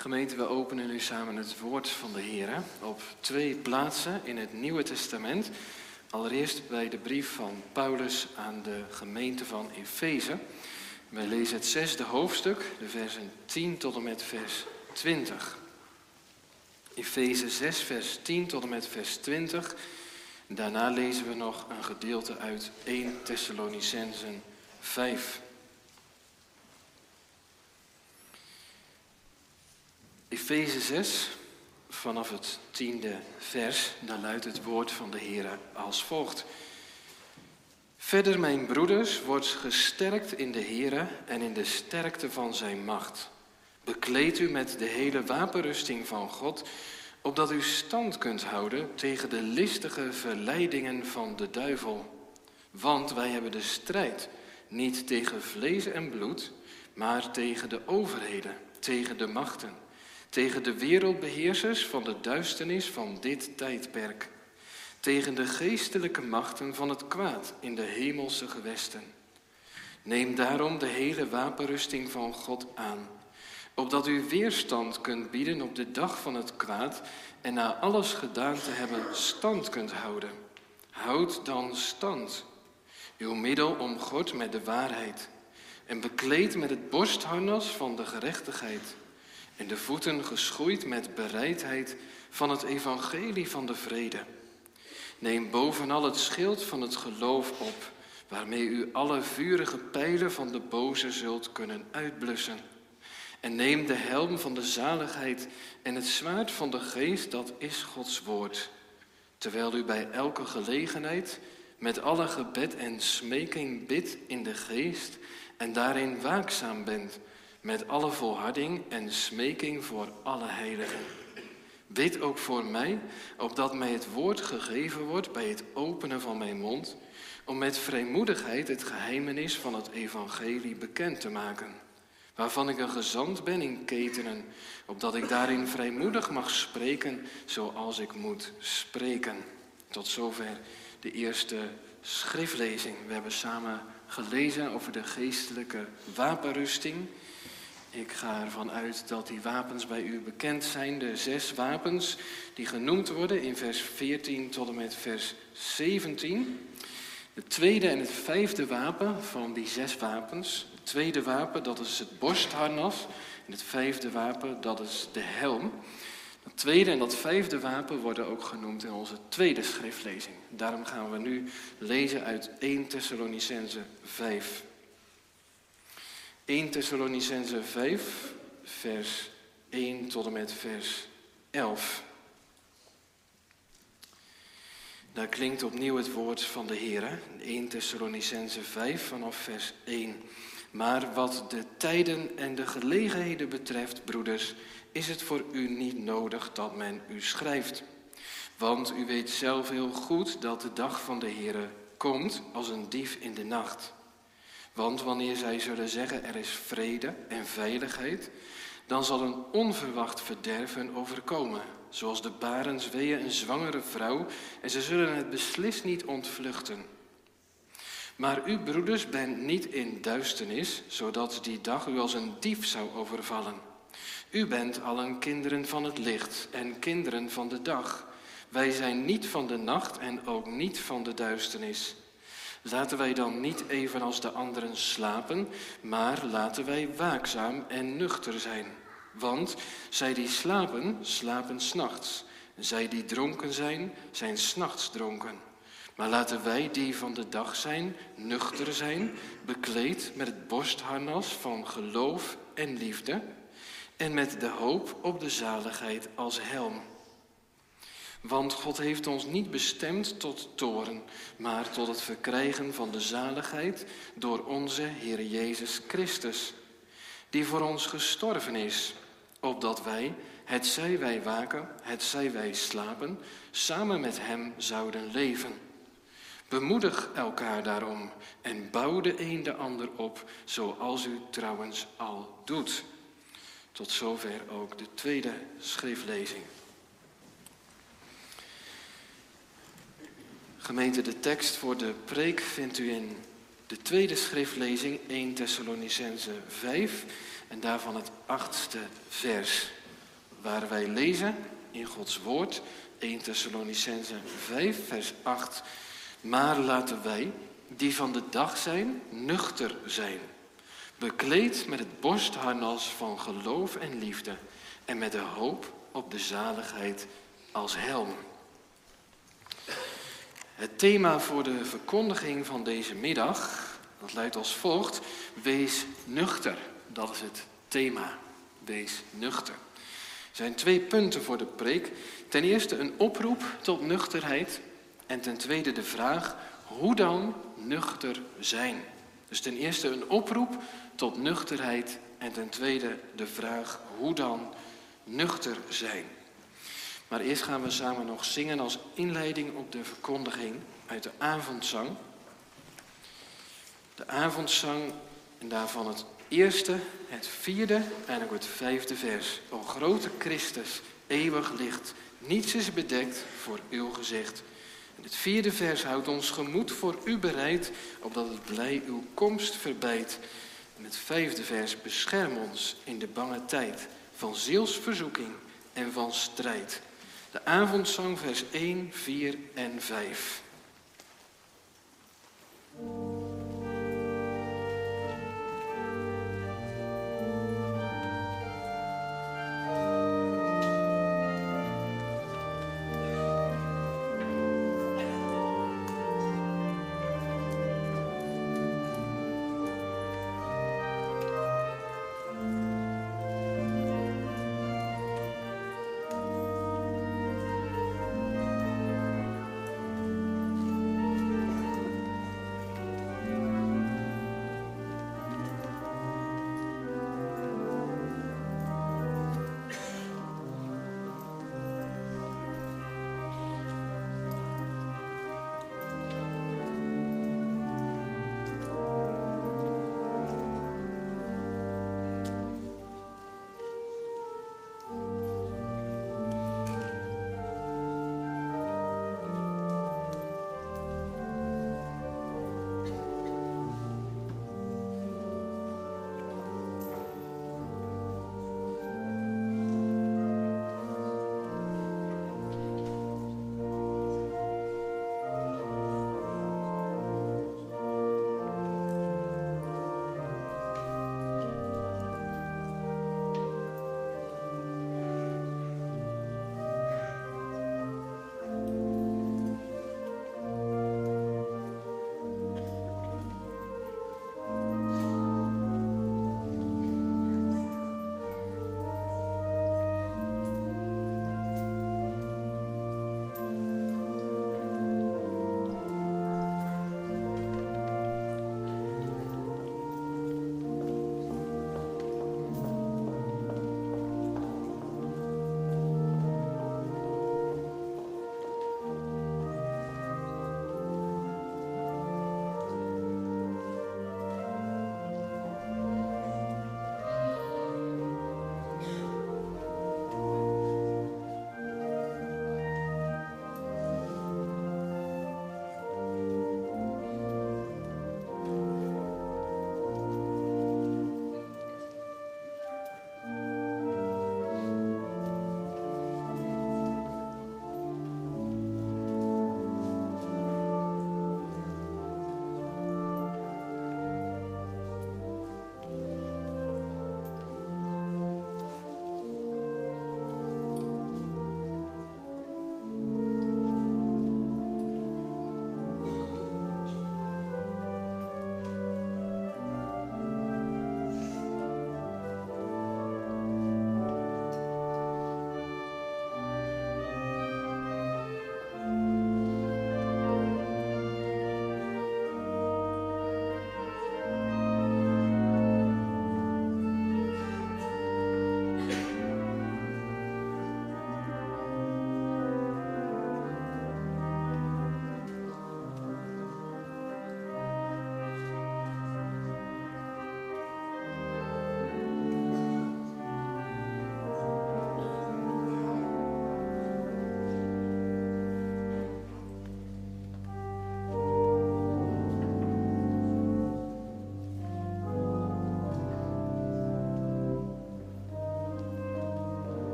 Gemeente, we openen nu samen het woord van de Heer op twee plaatsen in het Nieuwe Testament. Allereerst bij de brief van Paulus aan de gemeente van Efeze. Wij lezen het zesde hoofdstuk, de versen 10 tot en met vers 20. Efeze 6, vers 10 tot en met vers 20. Daarna lezen we nog een gedeelte uit 1 Thessalonicensen 5. Efeze 6, vanaf het tiende vers, daar luidt het woord van de Heer als volgt. Verder, mijn broeders, wordt gesterkt in de Heer en in de sterkte van zijn macht. Bekleed u met de hele wapenrusting van God, opdat u stand kunt houden tegen de listige verleidingen van de duivel. Want wij hebben de strijd niet tegen vlees en bloed, maar tegen de overheden, tegen de machten tegen de wereldbeheersers van de duisternis van dit tijdperk, tegen de geestelijke machten van het kwaad in de hemelse gewesten. Neem daarom de hele wapenrusting van God aan, opdat u weerstand kunt bieden op de dag van het kwaad en na alles gedaan te hebben stand kunt houden. Houd dan stand, uw middel omgord met de waarheid en bekleed met het borstharnas van de gerechtigheid en de voeten geschoeid met bereidheid van het evangelie van de vrede. Neem bovenal het schild van het geloof op, waarmee u alle vurige pijlen van de boze zult kunnen uitblussen. En neem de helm van de zaligheid en het zwaard van de geest, dat is Gods woord. Terwijl u bij elke gelegenheid met alle gebed en smeking bidt in de geest en daarin waakzaam bent met alle volharding en smeking voor alle heiligen. Bid ook voor mij, opdat mij het woord gegeven wordt bij het openen van mijn mond, om met vrijmoedigheid het geheimenis van het evangelie bekend te maken, waarvan ik een gezant ben in ketenen, opdat ik daarin vrijmoedig mag spreken zoals ik moet spreken. Tot zover de eerste schriftlezing. We hebben samen gelezen over de geestelijke wapenrusting. Ik ga ervan uit dat die wapens bij u bekend zijn, de zes wapens die genoemd worden in vers 14 tot en met vers 17. Het tweede en het vijfde wapen van die zes wapens. Het tweede wapen, dat is het borstharnas. En het vijfde wapen, dat is de helm. Het tweede en dat vijfde wapen worden ook genoemd in onze tweede schriftlezing. Daarom gaan we nu lezen uit 1 Thessalonicense 5. 1 Thessalonicense 5, vers 1 tot en met vers 11. Daar klinkt opnieuw het woord van de Heer. 1 Thessalonicense 5 vanaf vers 1. Maar wat de tijden en de gelegenheden betreft, broeders, is het voor u niet nodig dat men u schrijft. Want u weet zelf heel goed dat de dag van de Heer komt als een dief in de nacht. Want wanneer zij zullen zeggen er is vrede en veiligheid, dan zal een onverwacht verderven overkomen, zoals de barensweeën een zwangere vrouw, en ze zullen het beslist niet ontvluchten. Maar u, broeders, bent niet in duisternis, zodat die dag u als een dief zou overvallen. U bent allen kinderen van het licht en kinderen van de dag. Wij zijn niet van de nacht en ook niet van de duisternis. Laten wij dan niet evenals de anderen slapen, maar laten wij waakzaam en nuchter zijn. Want zij die slapen, slapen s'nachts. Zij die dronken zijn, zijn s'nachts dronken. Maar laten wij die van de dag zijn, nuchter zijn, bekleed met het borstharnas van geloof en liefde, en met de hoop op de zaligheid als helm. Want God heeft ons niet bestemd tot toren, maar tot het verkrijgen van de zaligheid door onze Heer Jezus Christus, die voor ons gestorven is, opdat wij, het zij wij waken, het zij wij slapen, samen met Hem zouden leven. Bemoedig elkaar daarom en bouw de een de ander op, zoals u trouwens al doet. Tot zover ook de tweede schriftlezing. Gemeente, de tekst voor de preek vindt u in de tweede schriftlezing 1 Thessalonicense 5 en daarvan het achtste vers. waar wij lezen in Gods woord 1 Thessalonicense 5 vers 8. Maar laten wij, die van de dag zijn, nuchter zijn. Bekleed met het borstharnas van geloof en liefde en met de hoop op de zaligheid als helm. Het thema voor de verkondiging van deze middag, dat luidt als volgt: Wees nuchter. Dat is het thema. Wees nuchter. Er zijn twee punten voor de preek. Ten eerste een oproep tot nuchterheid. En ten tweede de vraag: hoe dan nuchter zijn? Dus ten eerste een oproep tot nuchterheid. En ten tweede de vraag: hoe dan nuchter zijn? Maar eerst gaan we samen nog zingen als inleiding op de verkondiging uit de avondzang. De avondzang en daarvan het eerste, het vierde en ook het vijfde vers. O grote Christus, eeuwig licht, niets is bedekt voor uw gezicht. En het vierde vers houdt ons gemoed voor u bereid, opdat het blij uw komst verbijt. En het vijfde vers bescherm ons in de bange tijd van zielsverzoeking en van strijd. De avondzang vers 1, 4 en 5.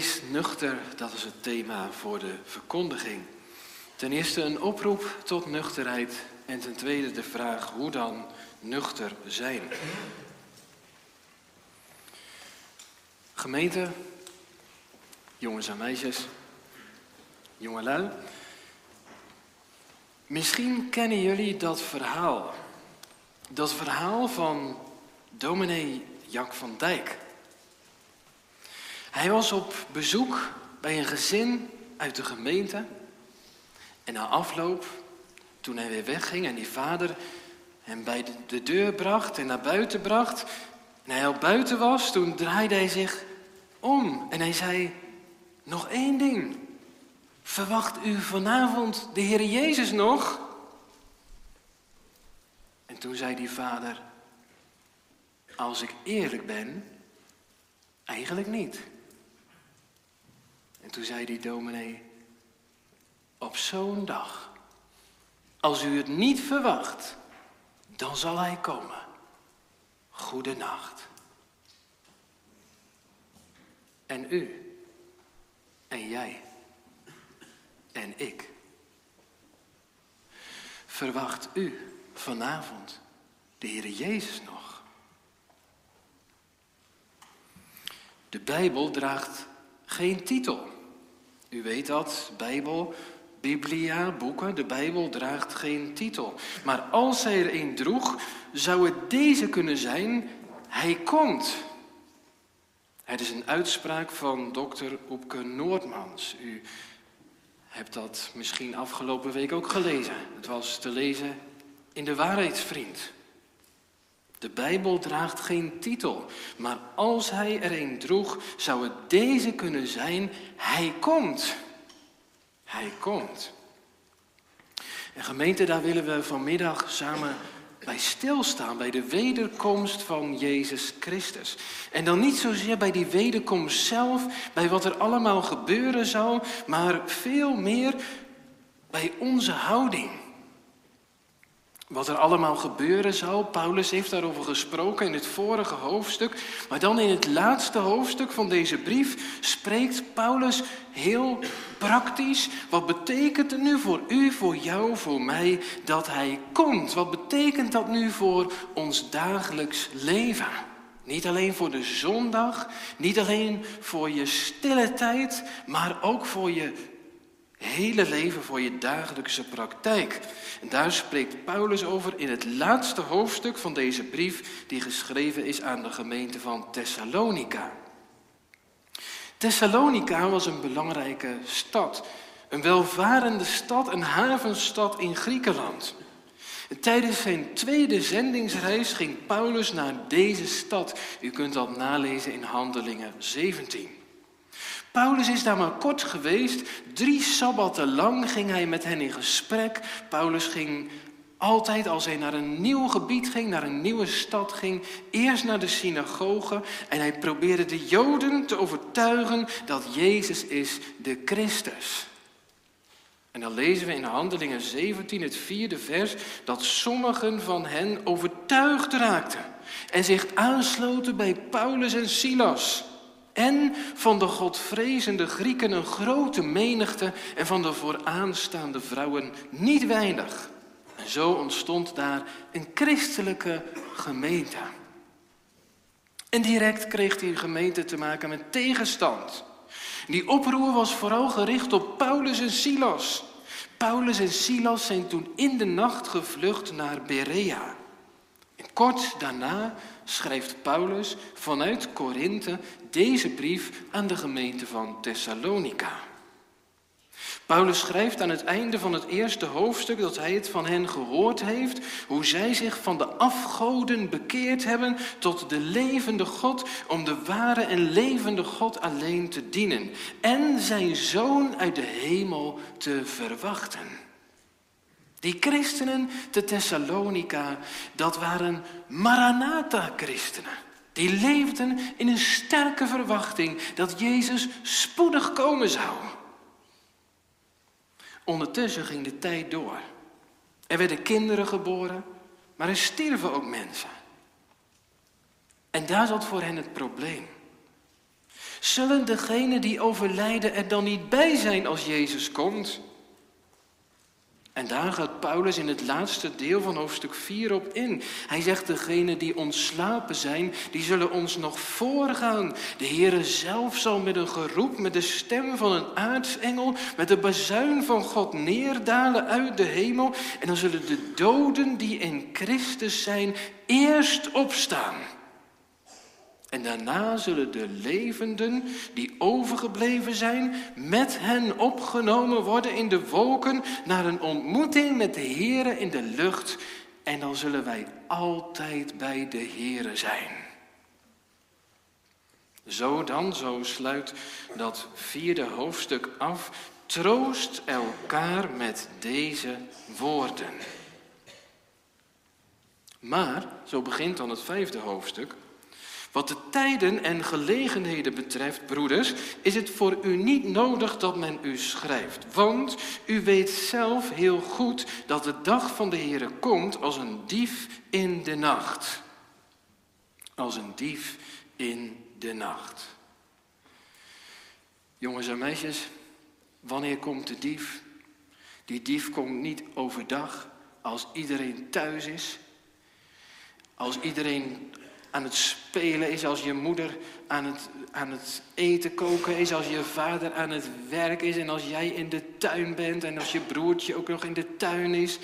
Wees nuchter, dat is het thema voor de verkondiging. Ten eerste een oproep tot nuchterheid en ten tweede de vraag hoe dan nuchter zijn. Gemeente, jongens en meisjes, jongelui. Misschien kennen jullie dat verhaal. Dat verhaal van dominee Jack van Dijk. Hij was op bezoek bij een gezin uit de gemeente. En na afloop, toen hij weer wegging en die vader hem bij de deur bracht en naar buiten bracht. En hij al buiten was, toen draaide hij zich om en hij zei, nog één ding. Verwacht u vanavond de Heer Jezus nog? En toen zei die vader, als ik eerlijk ben, eigenlijk niet. En toen zei die dominee, op zo'n dag, als u het niet verwacht, dan zal hij komen. Goedenacht. En u, en jij, en ik. Verwacht u vanavond de Heer Jezus nog? De Bijbel draagt geen titel. U weet dat, Bijbel, Biblia, boeken, de Bijbel draagt geen titel. Maar als hij er een droeg, zou het deze kunnen zijn, hij komt. Het is een uitspraak van dokter Oepke Noordmans. U hebt dat misschien afgelopen week ook gelezen. Het was te lezen in de Waarheidsvriend. De Bijbel draagt geen titel, maar als hij er een droeg, zou het deze kunnen zijn: Hij komt. Hij komt. En gemeente, daar willen we vanmiddag samen bij stilstaan, bij de wederkomst van Jezus Christus. En dan niet zozeer bij die wederkomst zelf, bij wat er allemaal gebeuren zou, maar veel meer bij onze houding. Wat er allemaal gebeuren zou, Paulus heeft daarover gesproken in het vorige hoofdstuk. Maar dan in het laatste hoofdstuk van deze brief spreekt Paulus heel praktisch. Wat betekent het nu voor u, voor jou, voor mij dat hij komt? Wat betekent dat nu voor ons dagelijks leven? Niet alleen voor de zondag, niet alleen voor je stille tijd, maar ook voor je hele leven voor je dagelijkse praktijk. En daar spreekt Paulus over in het laatste hoofdstuk van deze brief die geschreven is aan de gemeente van Thessalonica. Thessalonica was een belangrijke stad, een welvarende stad, een havenstad in Griekenland. tijdens zijn tweede zendingsreis ging Paulus naar deze stad. U kunt dat nalezen in Handelingen 17. Paulus is daar maar kort geweest. Drie sabbatten lang ging hij met hen in gesprek. Paulus ging altijd als hij naar een nieuw gebied ging, naar een nieuwe stad ging, eerst naar de synagoge en hij probeerde de Joden te overtuigen dat Jezus is de Christus. En dan lezen we in Handelingen 17, het vierde vers, dat sommigen van hen overtuigd raakten en zich aansloten bij Paulus en Silas. En van de godvrezende Grieken een grote menigte en van de vooraanstaande vrouwen niet weinig. En zo ontstond daar een christelijke gemeente. En direct kreeg die gemeente te maken met tegenstand. Die oproer was vooral gericht op Paulus en Silas. Paulus en Silas zijn toen in de nacht gevlucht naar Berea. Kort daarna schrijft Paulus vanuit Korinthe deze brief aan de gemeente van Thessalonica. Paulus schrijft aan het einde van het eerste hoofdstuk dat hij het van hen gehoord heeft, hoe zij zich van de afgoden bekeerd hebben tot de levende God, om de ware en levende God alleen te dienen en zijn zoon uit de hemel te verwachten. Die christenen te Thessalonica, dat waren Maranatha-christenen. Die leefden in een sterke verwachting dat Jezus spoedig komen zou. Ondertussen ging de tijd door. Er werden kinderen geboren, maar er stierven ook mensen. En daar zat voor hen het probleem. Zullen degenen die overlijden er dan niet bij zijn als Jezus komt? En daar gaat Paulus in het laatste deel van hoofdstuk 4 op in. Hij zegt, degenen die ontslapen zijn, die zullen ons nog voorgaan. De Heere zelf zal met een geroep, met de stem van een aartsengel, met de bazuin van God neerdalen uit de hemel. En dan zullen de doden die in Christus zijn, eerst opstaan. En daarna zullen de levenden die overgebleven zijn met hen opgenomen worden in de wolken naar een ontmoeting met de Here in de lucht. En dan zullen wij altijd bij de Here zijn. Zo dan, zo sluit dat vierde hoofdstuk af. Troost elkaar met deze woorden. Maar, zo begint dan het vijfde hoofdstuk. Wat de tijden en gelegenheden betreft, broeders, is het voor u niet nodig dat men u schrijft. Want u weet zelf heel goed dat de dag van de Heer komt als een dief in de nacht. Als een dief in de nacht. Jongens en meisjes, wanneer komt de dief? Die dief komt niet overdag als iedereen thuis is. Als iedereen aan het spelen is, als je moeder aan het, aan het eten koken is, als je vader aan het werk is en als jij in de tuin bent en als je broertje ook nog in de tuin is.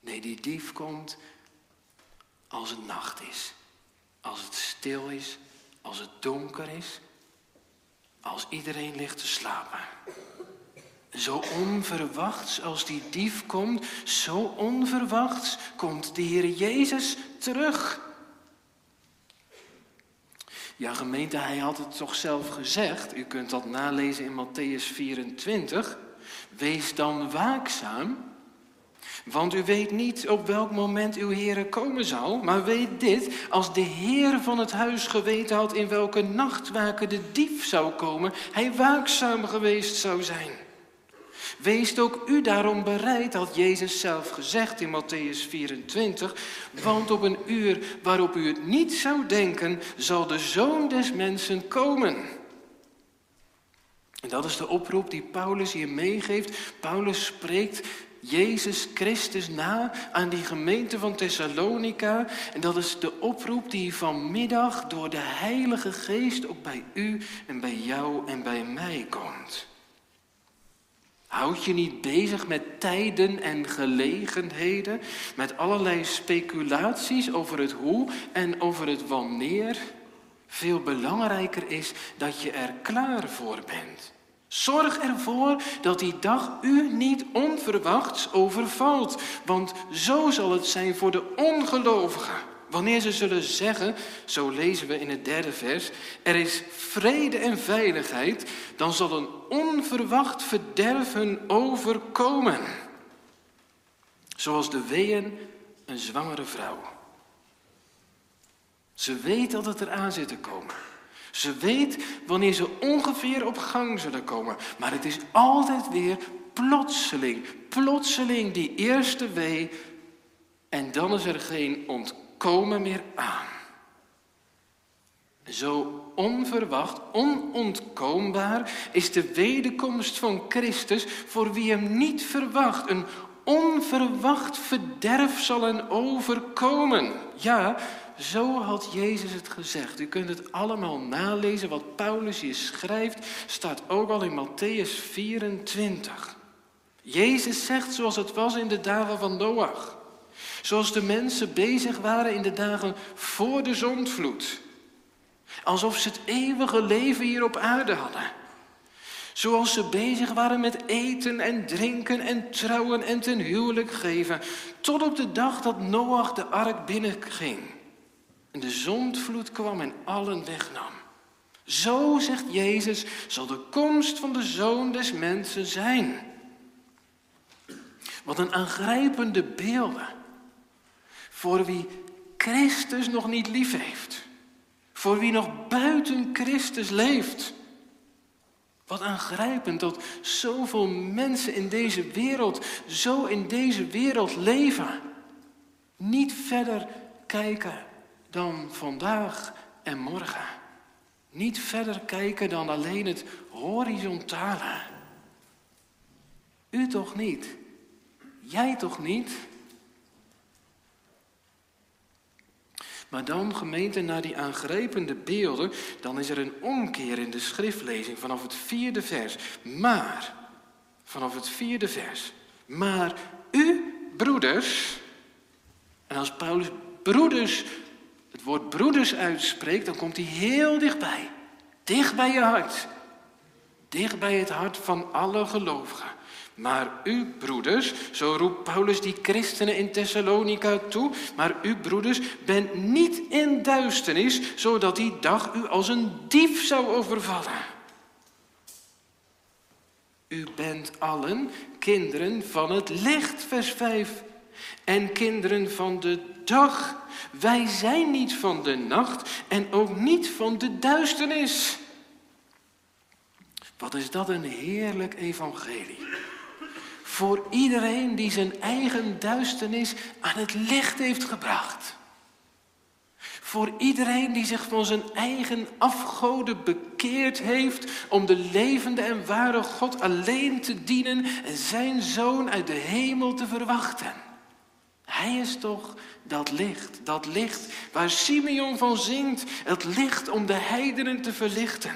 Nee, die dief komt als het nacht is, als het stil is, als het donker is, als iedereen ligt te slapen. Zo onverwachts als die dief komt, zo onverwachts komt de Heer Jezus terug. Ja, gemeente, hij had het toch zelf gezegd. U kunt dat nalezen in Matthäus 24. Wees dan waakzaam, want u weet niet op welk moment uw Heer komen zal. Maar weet dit, als de Heer van het huis geweten had in welke nachtwaken de dief zou komen, hij waakzaam geweest zou zijn. Wees ook u daarom bereid, had Jezus zelf gezegd in Matthäus 24, want op een uur waarop u het niet zou denken, zal de zoon des mensen komen. En dat is de oproep die Paulus hier meegeeft. Paulus spreekt Jezus Christus na aan die gemeente van Thessalonica. En dat is de oproep die vanmiddag door de Heilige Geest ook bij u en bij jou en bij mij komt. Houd je niet bezig met tijden en gelegenheden, met allerlei speculaties over het hoe en over het wanneer. Veel belangrijker is dat je er klaar voor bent. Zorg ervoor dat die dag u niet onverwachts overvalt, want zo zal het zijn voor de ongelovigen. Wanneer ze zullen zeggen, zo lezen we in het derde vers, er is vrede en veiligheid, dan zal een onverwacht verderven overkomen. Zoals de weeën een zwangere vrouw. Ze weet dat het eraan zit te komen. Ze weet wanneer ze ongeveer op gang zullen komen. Maar het is altijd weer plotseling, plotseling die eerste wee. En dan is er geen ontkomen komen meer aan. Zo onverwacht, onontkoombaar is de wederkomst van Christus voor wie hem niet verwacht. Een onverwacht verderf zal hen overkomen. Ja, zo had Jezus het gezegd. U kunt het allemaal nalezen. Wat Paulus hier schrijft, staat ook al in Matthäus 24. Jezus zegt zoals het was in de dagen van Noach. Zoals de mensen bezig waren in de dagen voor de zondvloed. Alsof ze het eeuwige leven hier op aarde hadden. Zoals ze bezig waren met eten en drinken en trouwen en ten huwelijk geven. Tot op de dag dat Noach de ark binnenging. En de zondvloed kwam en allen wegnam. Zo, zegt Jezus, zal de komst van de zoon des mensen zijn. Wat een aangrijpende beelden. Voor wie Christus nog niet lief heeft. Voor wie nog buiten Christus leeft. Wat aangrijpend dat zoveel mensen in deze wereld zo in deze wereld leven. Niet verder kijken dan vandaag en morgen. Niet verder kijken dan alleen het horizontale. U toch niet? Jij toch niet? Maar dan, gemeente, naar die aangrijpende beelden, dan is er een omkeer in de schriftlezing vanaf het vierde vers. Maar, vanaf het vierde vers. Maar u, broeders, en als Paulus broeders, het woord broeders uitspreekt, dan komt hij heel dichtbij. Dicht bij je hart. Dicht bij het hart van alle gelovigen. Maar u, broeders, zo roept Paulus die christenen in Thessalonica toe, maar u, broeders, bent niet in duisternis, zodat die dag u als een dief zou overvallen. U bent allen kinderen van het licht, vers 5, en kinderen van de dag. Wij zijn niet van de nacht en ook niet van de duisternis. Wat is dat een heerlijk evangelie. Voor iedereen die zijn eigen duisternis aan het licht heeft gebracht. Voor iedereen die zich van zijn eigen afgoden bekeerd heeft om de levende en ware God alleen te dienen en zijn zoon uit de hemel te verwachten. Hij is toch dat licht, dat licht waar Simeon van zingt, het licht om de heidenen te verlichten.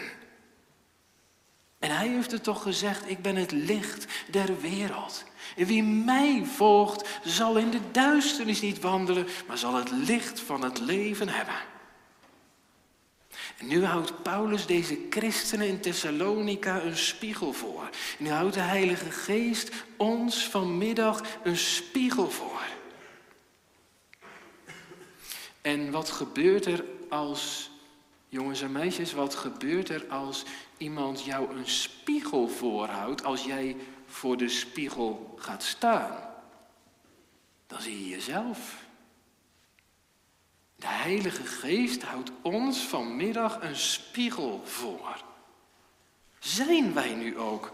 En hij heeft het toch gezegd, ik ben het licht der wereld. En wie mij volgt, zal in de duisternis niet wandelen, maar zal het licht van het leven hebben. En nu houdt Paulus deze christenen in Thessalonica een spiegel voor. nu houdt de Heilige Geest ons vanmiddag een spiegel voor. En wat gebeurt er als, jongens en meisjes, wat gebeurt er als iemand jou een spiegel voorhoudt, als jij voor de spiegel gaat staan? Dan zie je jezelf. De Heilige Geest houdt ons vanmiddag een spiegel voor. Zijn wij nu ook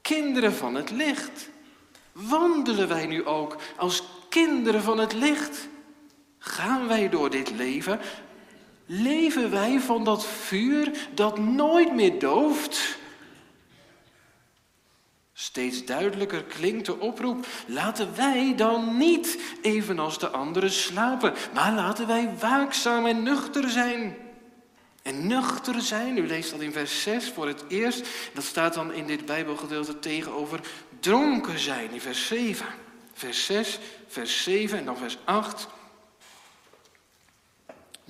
kinderen van het licht? Wandelen wij nu ook als kinderen van het licht? Gaan wij door dit leven? Leven wij van dat vuur dat nooit meer dooft? Steeds duidelijker klinkt de oproep: laten wij dan niet evenals de anderen slapen, maar laten wij waakzaam en nuchter zijn. En nuchter zijn, u leest dat in vers 6 voor het eerst, dat staat dan in dit Bijbelgedeelte tegenover dronken zijn in vers 7. Vers 6, vers 7 en dan vers 8.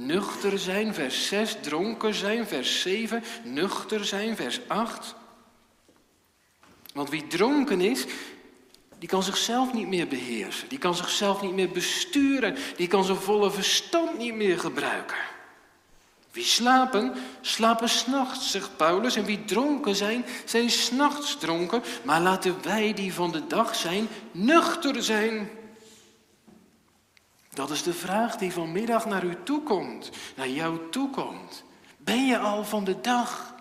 Nuchter zijn, vers 6. Dronken zijn, vers 7. Nuchter zijn, vers 8. Want wie dronken is, die kan zichzelf niet meer beheersen. Die kan zichzelf niet meer besturen. Die kan zijn volle verstand niet meer gebruiken. Wie slapen, slapen s'nachts, zegt Paulus. En wie dronken zijn, zijn s'nachts dronken. Maar laten wij die van de dag zijn, nuchter zijn. Dat is de vraag die vanmiddag naar u toekomt, naar jou toekomt. Ben je al van de dag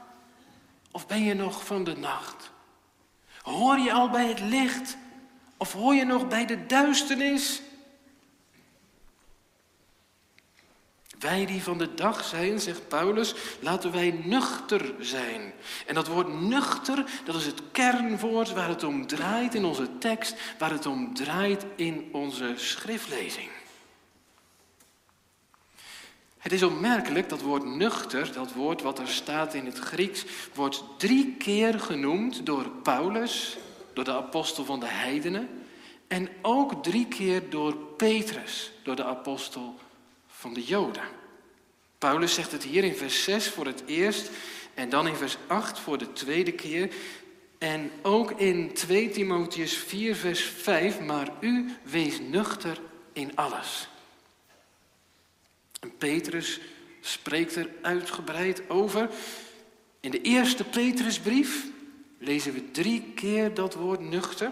of ben je nog van de nacht? Hoor je al bij het licht of hoor je nog bij de duisternis? Wij die van de dag zijn, zegt Paulus, laten wij nuchter zijn. En dat woord nuchter, dat is het kernwoord waar het om draait in onze tekst, waar het om draait in onze schriftlezing. Het is opmerkelijk, dat woord nuchter, dat woord wat er staat in het Grieks, wordt drie keer genoemd door Paulus, door de apostel van de heidenen, en ook drie keer door Petrus, door de apostel van de Joden. Paulus zegt het hier in vers 6 voor het eerst en dan in vers 8 voor de tweede keer. En ook in 2 Timotheus 4 vers 5, maar u wees nuchter in alles. En Petrus spreekt er uitgebreid over. In de eerste Petrusbrief lezen we drie keer dat woord nuchter.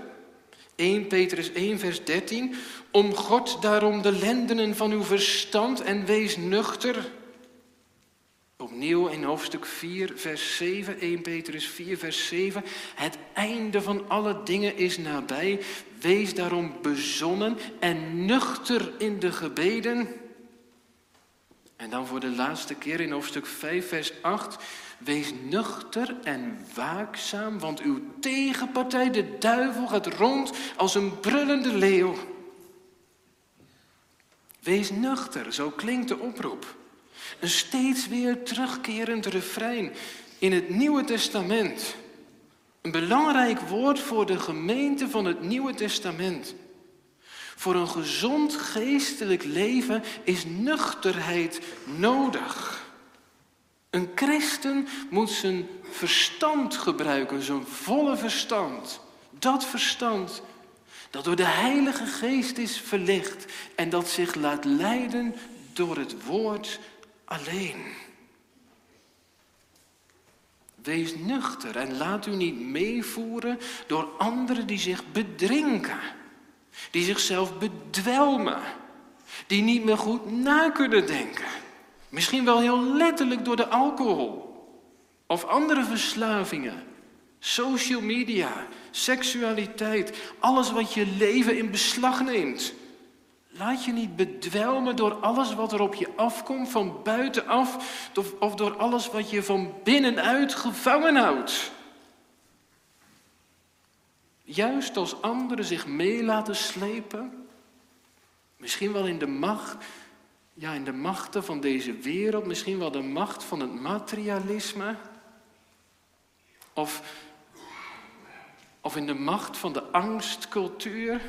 1 Petrus 1, vers 13. Om God daarom de lendenen van uw verstand en wees nuchter. Opnieuw in hoofdstuk 4, vers 7, 1 Petrus 4, vers 7. Het einde van alle dingen is nabij. Wees daarom bezonnen en nuchter in de gebeden. En dan voor de laatste keer in hoofdstuk 5, vers 8. Wees nuchter en waakzaam, want uw tegenpartij, de duivel, gaat rond als een brullende leeuw. Wees nuchter, zo klinkt de oproep. Een steeds weer terugkerend refrein in het Nieuwe Testament. Een belangrijk woord voor de gemeente van het Nieuwe Testament. Voor een gezond geestelijk leven is nuchterheid nodig. Een christen moet zijn verstand gebruiken, zijn volle verstand. Dat verstand dat door de Heilige Geest is verlicht en dat zich laat leiden door het woord alleen. Wees nuchter en laat u niet meevoeren door anderen die zich bedrinken, die zichzelf bedwelmen, die niet meer goed na kunnen denken. Misschien wel heel letterlijk door de alcohol of andere verslavingen, social media, seksualiteit, alles wat je leven in beslag neemt. Laat je niet bedwelmen door alles wat er op je afkomt van buitenaf of door alles wat je van binnenuit gevangen houdt. Juist als anderen zich mee laten slepen, misschien wel in de macht, ja in de machten van deze wereld, misschien wel de macht van het materialisme, of, of in de macht van de angstcultuur.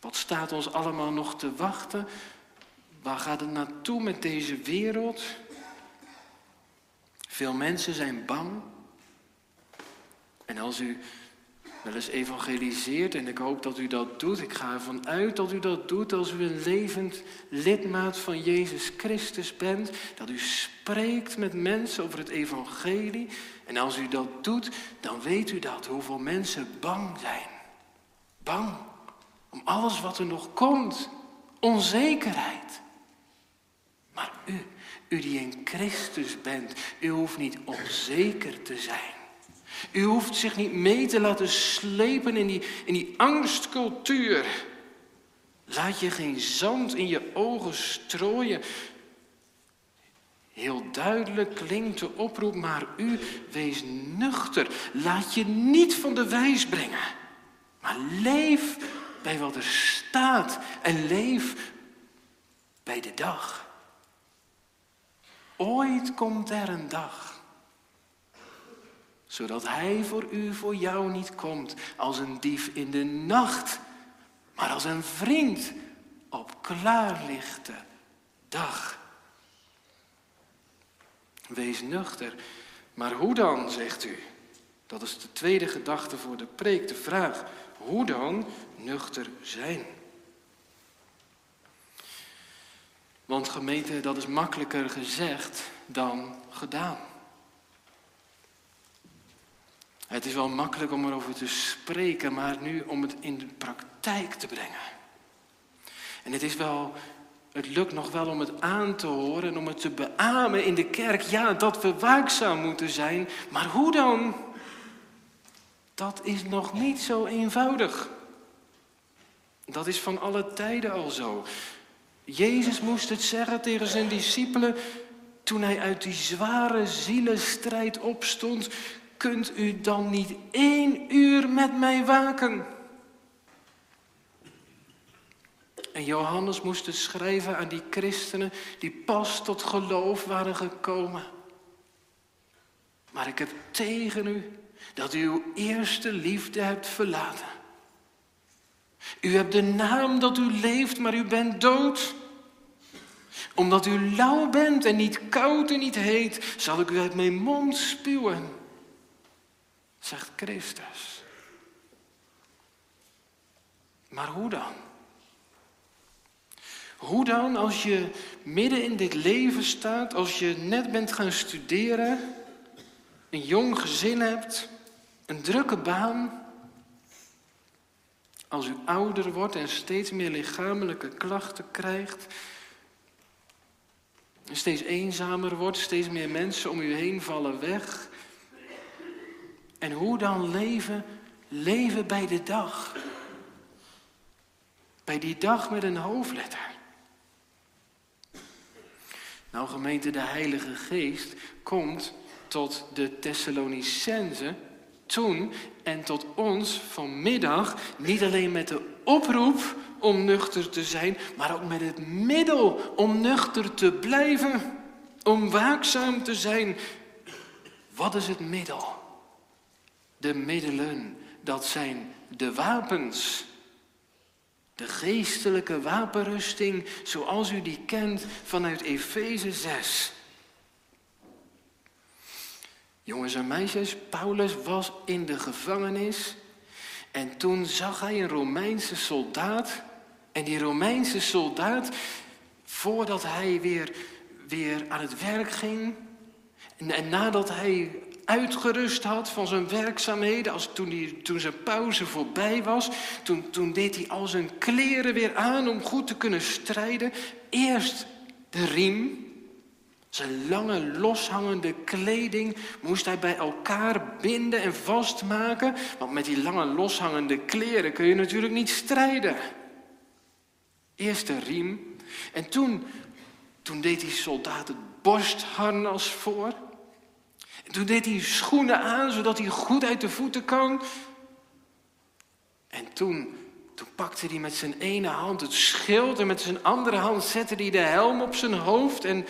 Wat staat ons allemaal nog te wachten? Waar gaat het naartoe met deze wereld? Veel mensen zijn bang. En als u wel eens evangeliseert, en ik hoop dat u dat doet, ik ga ervan uit dat u dat doet als u een levend lidmaat van Jezus Christus bent, dat u spreekt met mensen over het evangelie. En als u dat doet, dan weet u dat, hoeveel mensen bang zijn. Bang om alles wat er nog komt. Onzekerheid. Maar u, u die in Christus bent, u hoeft niet onzeker te zijn. U hoeft zich niet mee te laten slepen in die, in die angstcultuur. Laat je geen zand in je ogen strooien. Heel duidelijk klinkt de oproep, maar u wees nuchter. Laat je niet van de wijs brengen. Maar leef bij wat er staat en leef bij de dag. Ooit komt er een dag, zodat Hij voor u, voor jou niet komt als een dief in de nacht, maar als een vriend op klaarlichte dag. Wees nuchter. Maar hoe dan, zegt u? Dat is de tweede gedachte voor de preek, de vraag. Hoe dan nuchter zijn? Want gemeente, dat is makkelijker gezegd dan gedaan. Het is wel makkelijk om erover te spreken, maar nu om het in de praktijk te brengen. En het is wel, het lukt nog wel om het aan te horen en om het te beamen in de kerk. Ja, dat we waakzaam moeten zijn, maar hoe dan? Dat is nog niet zo eenvoudig. Dat is van alle tijden al zo. Jezus moest het zeggen tegen zijn discipelen toen hij uit die zware zielenstrijd opstond. Kunt u dan niet één uur met mij waken? En Johannes moest het schrijven aan die christenen die pas tot geloof waren gekomen. Maar ik heb tegen u dat u uw eerste liefde hebt verlaten. U hebt de naam dat u leeft, maar u bent dood. Omdat u lauw bent en niet koud en niet heet, zal ik u uit mijn mond spuwen, zegt Christus. Maar hoe dan? Hoe dan als je midden in dit leven staat, als je net bent gaan studeren, een jong gezin hebt, een drukke baan, als u ouder wordt en steeds meer lichamelijke klachten krijgt, steeds eenzamer wordt, steeds meer mensen om u heen vallen weg. En hoe dan leven? Leven bij de dag. Bij die dag met een hoofdletter. Nou gemeente, de Heilige Geest komt tot de Thessalonicense toen en tot ons vanmiddag niet alleen met de oproep om nuchter te zijn, maar ook met het middel om nuchter te blijven, om waakzaam te zijn. Wat is het middel? De middelen, dat zijn de wapens. De geestelijke wapenrusting zoals u die kent vanuit Efeze 6. Jongens en meisjes, Paulus was in de gevangenis en toen zag hij een Romeinse soldaat. En die Romeinse soldaat, voordat hij weer, weer aan het werk ging en, en nadat hij uitgerust had van zijn werkzaamheden, als toen, die, toen zijn pauze voorbij was, toen, toen deed hij al zijn kleren weer aan om goed te kunnen strijden. Eerst de riem, zijn lange loshangende kleding moest hij bij elkaar binden en vastmaken, want met die lange loshangende kleren kun je natuurlijk niet strijden. Eerst de riem en toen, toen deed die soldaat het borstharnas voor. En toen deed hij schoenen aan, zodat hij goed uit de voeten kan. En toen, toen pakte hij met zijn ene hand het schild en met zijn andere hand zette hij de helm op zijn hoofd en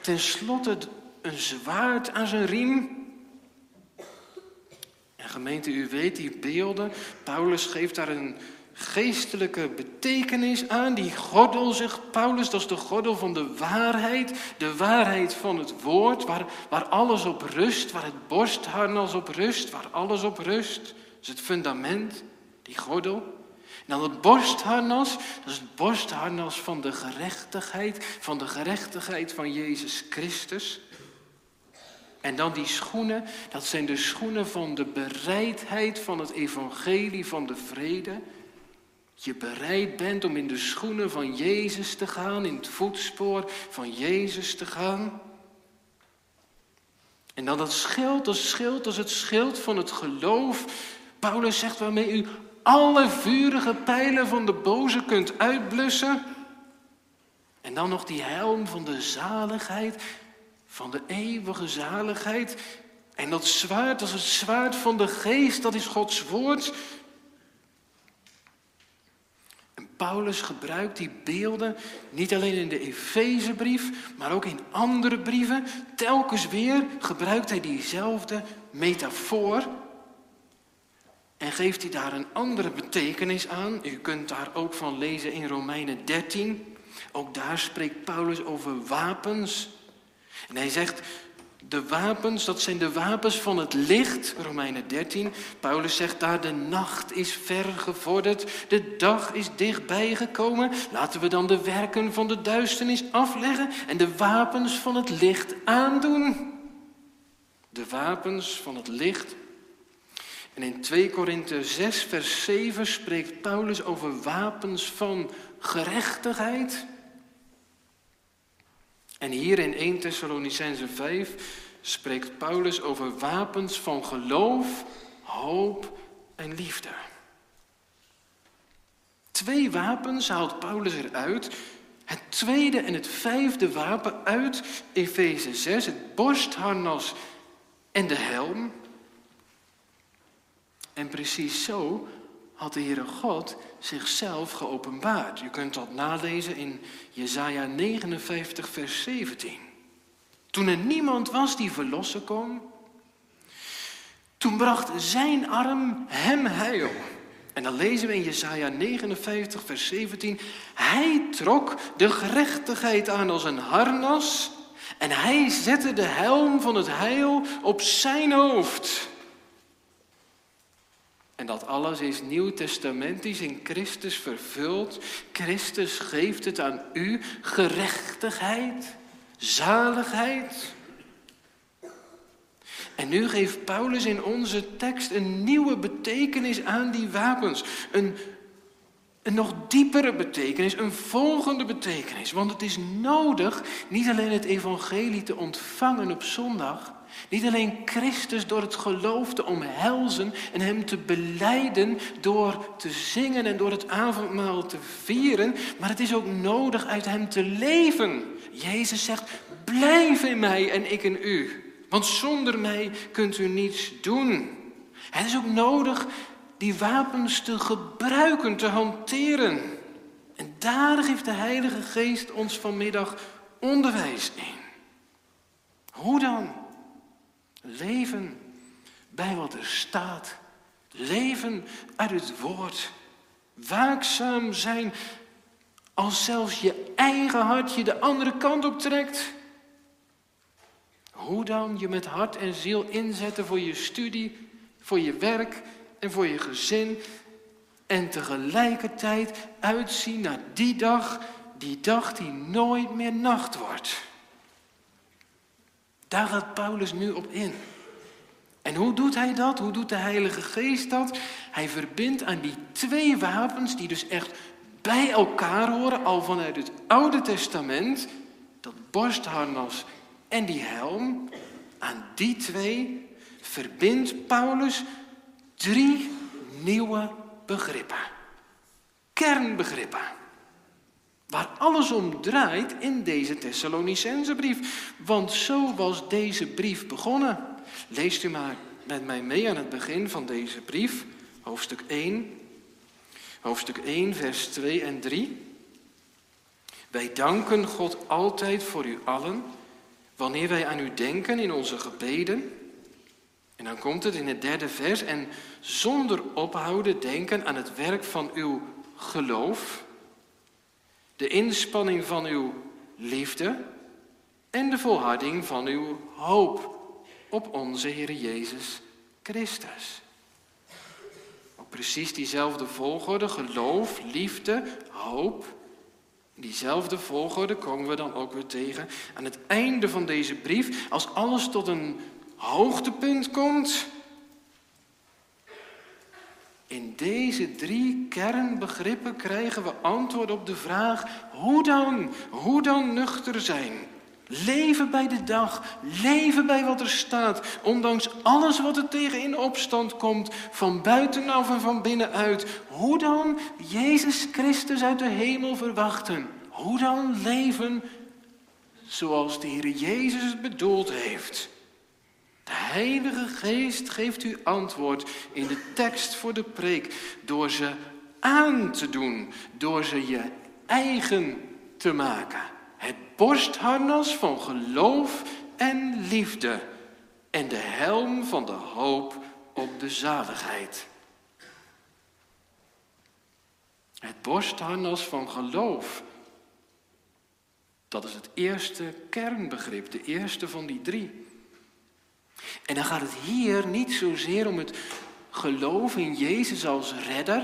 tenslotte een zwaard aan zijn riem. En gemeente, u weet die beelden. Paulus geeft daar een geestelijke betekenis aan. Die gordel, zegt Paulus, dat is de gordel van de waarheid. De waarheid van het woord, waar, waar alles op rust, waar het borstharnas op rust, waar alles op rust. Dat is het fundament, die gordel. En dan het borstharnas, dat is het borstharnas van de gerechtigheid, van de gerechtigheid van Jezus Christus. En dan die schoenen, dat zijn de schoenen van de bereidheid van het evangelie van de vrede. Je bereid bent om in de schoenen van Jezus te gaan, in het voetspoor van Jezus te gaan. En dan dat schild, dat schild, dat het schild van het geloof. Paulus zegt waarmee u alle vurige pijlen van de boze kunt uitblussen. En dan nog die helm van de zaligheid, van de eeuwige zaligheid. En dat zwaard, dat is het zwaard van de geest, dat is Gods woord. Paulus gebruikt die beelden niet alleen in de Efezebrief, maar ook in andere brieven. Telkens weer gebruikt hij diezelfde metafoor en geeft hij daar een andere betekenis aan. U kunt daar ook van lezen in Romeinen 13. Ook daar spreekt Paulus over wapens. En hij zegt, de wapens, dat zijn de wapens van het licht, Romeinen 13. Paulus zegt daar, de nacht is ver gevorderd, de dag is dichtbij gekomen. Laten we dan de werken van de duisternis afleggen en de wapens van het licht aandoen. De wapens van het licht en in 2 Korinthe 6, vers 7 spreekt Paulus over wapens van gerechtigheid. En hier in 1 Thessalonicense 5 spreekt Paulus over wapens van geloof, hoop en liefde. Twee wapens haalt Paulus eruit. Het tweede en het vijfde wapen uit Efeze 6, het borstharnas en de helm. En precies zo had de Heere God zichzelf geopenbaard. Je kunt dat nalezen in Jesaja 59, vers 17. Toen er niemand was die verlossen kon, toen bracht zijn arm hem heil. En dan lezen we in Jesaja 59, vers 17. Hij trok de gerechtigheid aan als een harnas en hij zette de helm van het heil op zijn hoofd. En dat alles is nieuwtestamentisch in Christus vervuld. Christus geeft het aan u gerechtigheid, zaligheid. En nu geeft Paulus in onze tekst een nieuwe betekenis aan die wapens. Een, een nog diepere betekenis, een volgende betekenis. Want het is nodig niet alleen het evangelie te ontvangen op zondag, niet alleen Christus door het geloof te omhelzen en Hem te beleiden door te zingen en door het avondmaal te vieren, maar het is ook nodig uit Hem te leven. Jezus zegt, Blijf in mij en ik in u. Want zonder mij kunt u niets doen. Het is ook nodig die wapens te gebruiken, te hanteren. En daar geeft de Heilige Geest ons vanmiddag onderwijs in. Hoe dan? Leven bij wat er staat. Leven uit het woord. Waakzaam zijn als zelfs je eigen hart je de andere kant op trekt. Hoe dan je met hart en ziel inzetten voor je studie, voor je werk en voor je gezin. En tegelijkertijd uitzien naar die dag, die dag die nooit meer nacht wordt. Daar gaat Paulus nu op in. En hoe doet hij dat? Hoe doet de Heilige Geest dat? Hij verbindt aan die twee wapens, die dus echt bij elkaar horen, al vanuit het Oude Testament, dat borstharnas en die helm, aan die twee verbindt Paulus drie nieuwe begrippen. Kernbegrippen. Waar alles om draait in deze Thessalonicense brief. Want zo was deze brief begonnen. Leest u maar met mij mee aan het begin van deze brief, hoofdstuk 1. Hoofdstuk 1, vers 2 en 3. Wij danken God altijd voor u allen, wanneer wij aan u denken in onze gebeden. En dan komt het in het derde vers, en zonder ophouden denken aan het werk van uw geloof, de inspanning van uw liefde en de volharding van uw hoop op onze Heer Jezus Christus. Op precies diezelfde volgorde, geloof, liefde, hoop. Diezelfde volgorde komen we dan ook weer tegen aan het einde van deze brief, als alles tot een hoogtepunt komt. In deze drie kernbegrippen krijgen we antwoord op de vraag: hoe dan? Hoe dan nuchter zijn? Leven bij de dag, leven bij wat er staat, ondanks alles wat er tegen in opstand komt, van buitenaf en van binnenuit. Hoe dan Jezus Christus uit de hemel verwachten? Hoe dan leven zoals de Heer Jezus het bedoeld heeft? De Heilige Geest geeft u antwoord in de tekst voor de preek door ze aan te doen, door ze je eigen te maken. Het borstharnas van geloof en liefde en de helm van de hoop op de zaligheid. Het borstharnas van geloof. Dat is het eerste kernbegrip, de eerste van die drie. En dan gaat het hier niet zozeer om het geloof in Jezus als redder,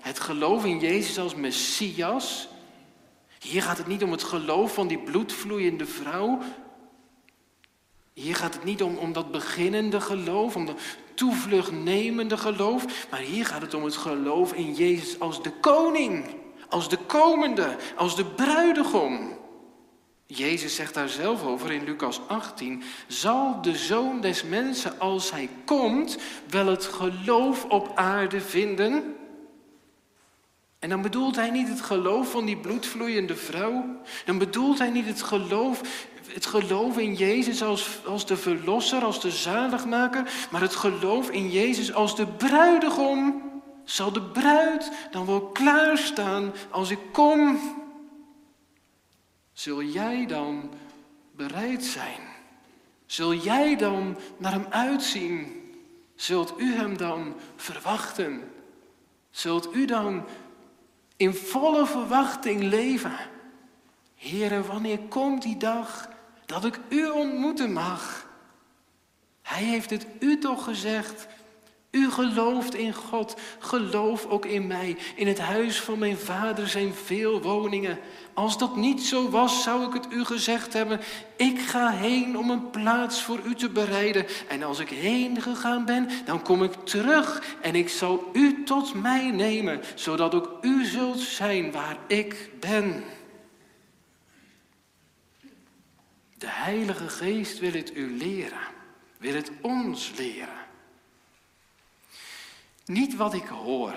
het geloof in Jezus als Messias, hier gaat het niet om het geloof van die bloedvloeiende vrouw. Hier gaat het niet om, om dat beginnende geloof, om dat toevluchtnemende geloof. Maar hier gaat het om het geloof in Jezus als de koning, als de komende, als de bruidegom. Jezus zegt daar zelf over in Lucas 18: Zal de zoon des mensen, als hij komt, wel het geloof op aarde vinden? En dan bedoelt hij niet het geloof van die bloedvloeiende vrouw. Dan bedoelt hij niet het geloof, het geloof in Jezus als, als de verlosser, als de zaligmaker. Maar het geloof in Jezus als de bruidegom. Zal de bruid dan wel klaarstaan als ik kom? Zul jij dan bereid zijn? Zul jij dan naar hem uitzien? Zult u hem dan verwachten? Zult u dan in volle verwachting leven. Heere, wanneer komt die dag dat ik u ontmoeten mag? Hij heeft het u toch gezegd. U gelooft in God, geloof ook in mij. In het huis van mijn vader zijn veel woningen. Als dat niet zo was, zou ik het u gezegd hebben. Ik ga heen om een plaats voor u te bereiden. En als ik heen gegaan ben, dan kom ik terug en ik zal u tot mij nemen, zodat ook u zult zijn waar ik ben. De Heilige Geest wil het u leren, wil het ons leren. Niet wat ik hoor,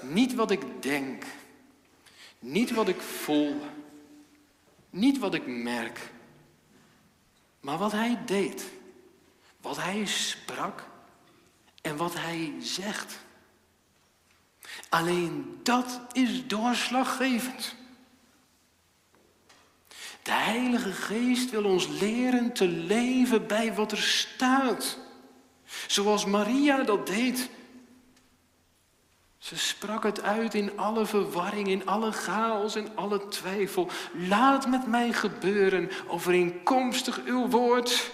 niet wat ik denk, niet wat ik voel, niet wat ik merk, Maar wat hij deed, wat hij sprak en wat hij zegt. Alleen dat is doorslaggevend. De Heilige Geest wil ons leren te leven bij wat er staat. Zoals Maria dat deed. Ze sprak het uit in alle verwarring, in alle chaos en alle twijfel. Laat met mij gebeuren, overeenkomstig uw woord.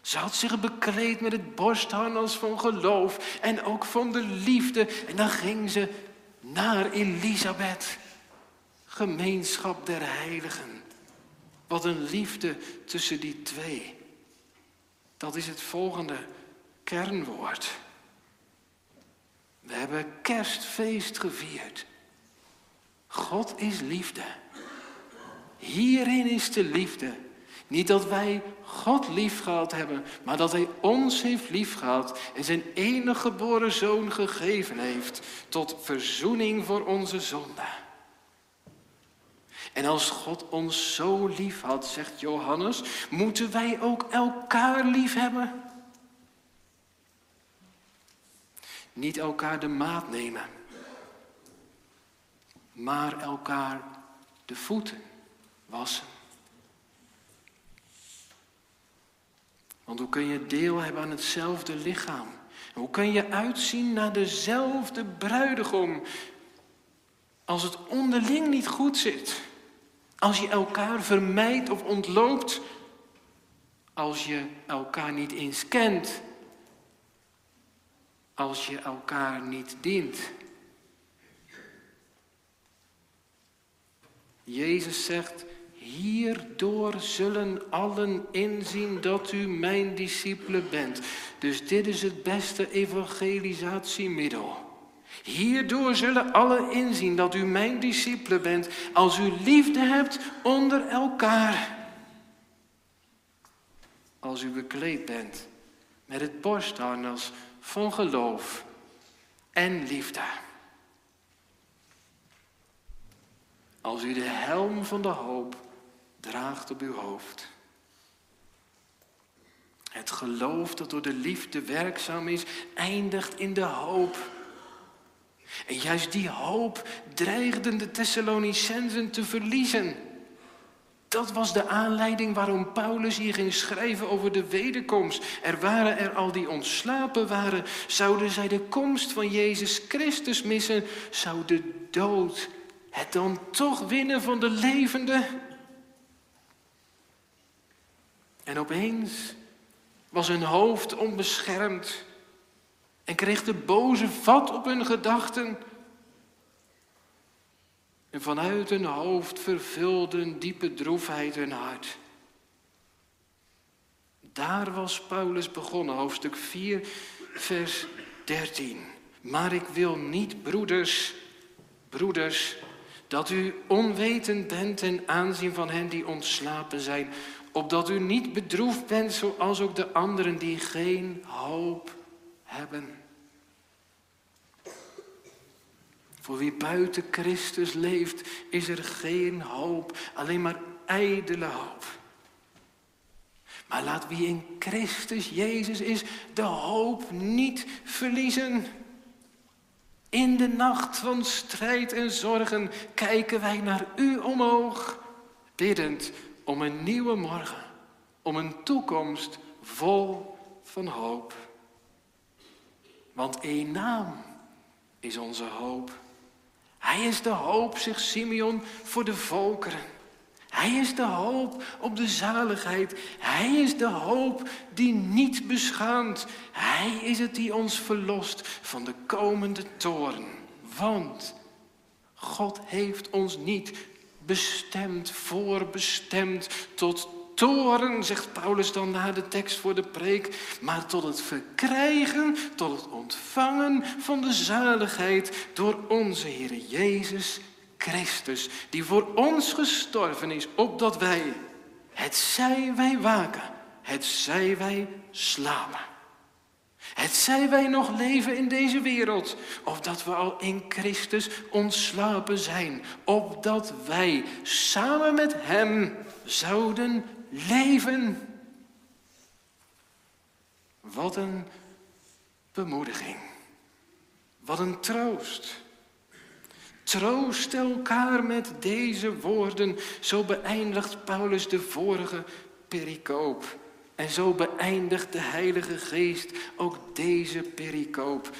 Ze had zich bekleed met het borstharnas van geloof en ook van de liefde. En dan ging ze naar Elisabeth, gemeenschap der heiligen. Wat een liefde tussen die twee. Dat is het volgende kernwoord. We hebben kerstfeest gevierd. God is liefde. Hierin is de liefde. Niet dat wij God lief gehad hebben, maar dat Hij ons heeft lief gehad en zijn enige geboren zoon gegeven heeft tot verzoening voor onze zonde. En als God ons zo lief had, zegt Johannes, moeten wij ook elkaar lief hebben. Niet elkaar de maat nemen, maar elkaar de voeten wassen. Want hoe kun je deel hebben aan hetzelfde lichaam? Hoe kun je uitzien naar dezelfde bruidegom als het onderling niet goed zit? Als je elkaar vermijdt of ontloopt, als je elkaar niet eens kent, als je elkaar niet dient. Jezus zegt, hierdoor zullen allen inzien dat u mijn discipelen bent. Dus dit is het beste evangelisatiemiddel. Hierdoor zullen allen inzien dat u mijn discipelen bent als u liefde hebt onder elkaar. Als u bekleed bent met het borstharnas van geloof en liefde. Als u de helm van de hoop draagt op uw hoofd. Het geloof dat door de liefde werkzaam is, eindigt in de hoop. En juist die hoop dreigden de Thessalonicensen te verliezen. Dat was de aanleiding waarom Paulus hier ging schrijven over de wederkomst. Er waren er al die ontslapen waren. Zouden zij de komst van Jezus Christus missen? Zou de dood het dan toch winnen van de levende? En opeens was hun hoofd onbeschermd en kreeg de boze vat op hun gedachten. En vanuit hun hoofd vervulde een diepe droefheid hun hart. Daar was Paulus begonnen, hoofdstuk 4, vers 13. Maar ik wil niet, broeders, broeders, dat u onwetend bent ten aanzien van hen die ontslapen zijn, opdat u niet bedroefd bent zoals ook de anderen die geen hoop hebben. Voor wie buiten Christus leeft, is er geen hoop, alleen maar ijdele hoop. Maar laat wie in Christus Jezus is, de hoop niet verliezen. In de nacht van strijd en zorgen kijken wij naar u omhoog, biddend om een nieuwe morgen, om een toekomst vol van hoop. Want één naam is onze hoop. Hij is de hoop, zegt Simeon, voor de volkeren. Hij is de hoop op de zaligheid. Hij is de hoop die niet beschaamt. Hij is het die ons verlost van de komende toren. Want God heeft ons niet bestemd, voorbestemd tot toren, zegt Paulus dan na de tekst voor de preek, maar tot het verkrijgen, tot het ontvangen van de zaligheid door onze Heer Jezus Christus, die voor ons gestorven is, opdat wij, het zij wij waken, het zij wij slapen. Het zij wij nog leven in deze wereld, of dat we al in Christus ontslapen zijn, opdat wij samen met Hem zouden leven. Wat een bemoediging. Wat een troost. Troost elkaar met deze woorden. Zo beëindigt Paulus de vorige pericoop. En zo beëindigt de Heilige Geest ook deze pericoop.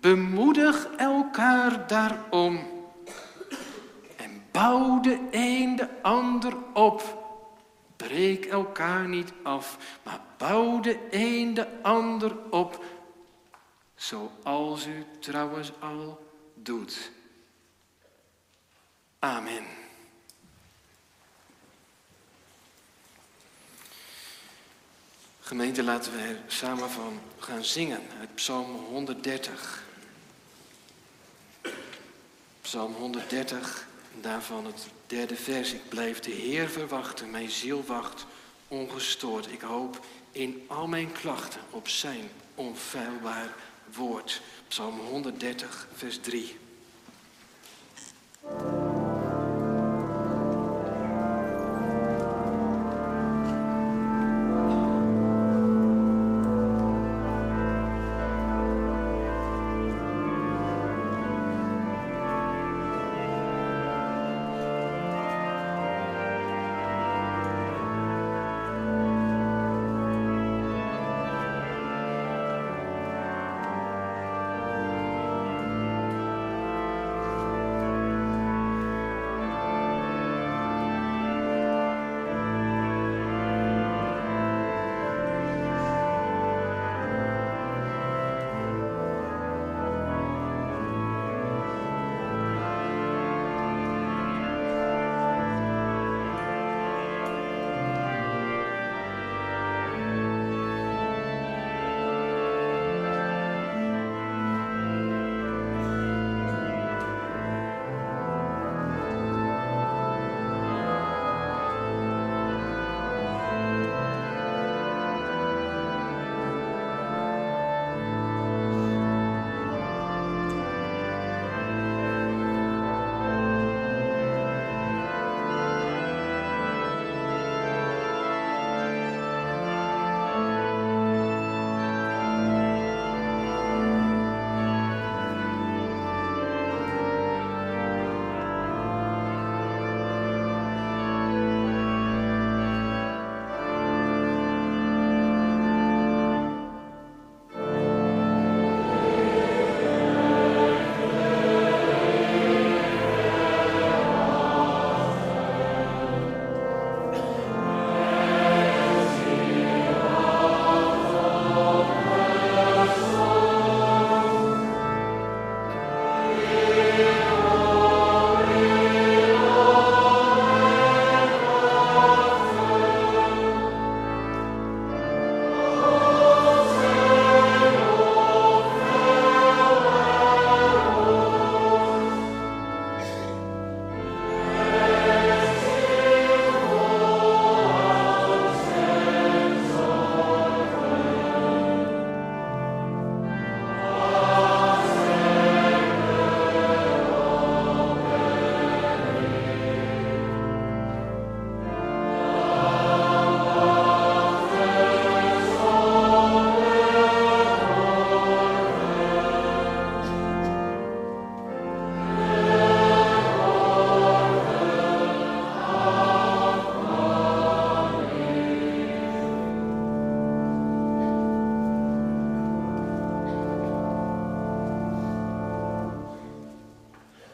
Bemoedig elkaar daarom. En bouw de een de ander op. Breek elkaar niet af, maar bouw de een de ander op. Zoals u trouwens al doet. Amen. Gemeente, laten we er samen van gaan zingen uit Psalm 130. Psalm 130, daarvan het derde vers. Ik blijf de Heer verwachten, mijn ziel wacht ongestoord. Ik hoop in al mijn klachten op zijn onfeilbaar woord. Psalm 130, vers 3.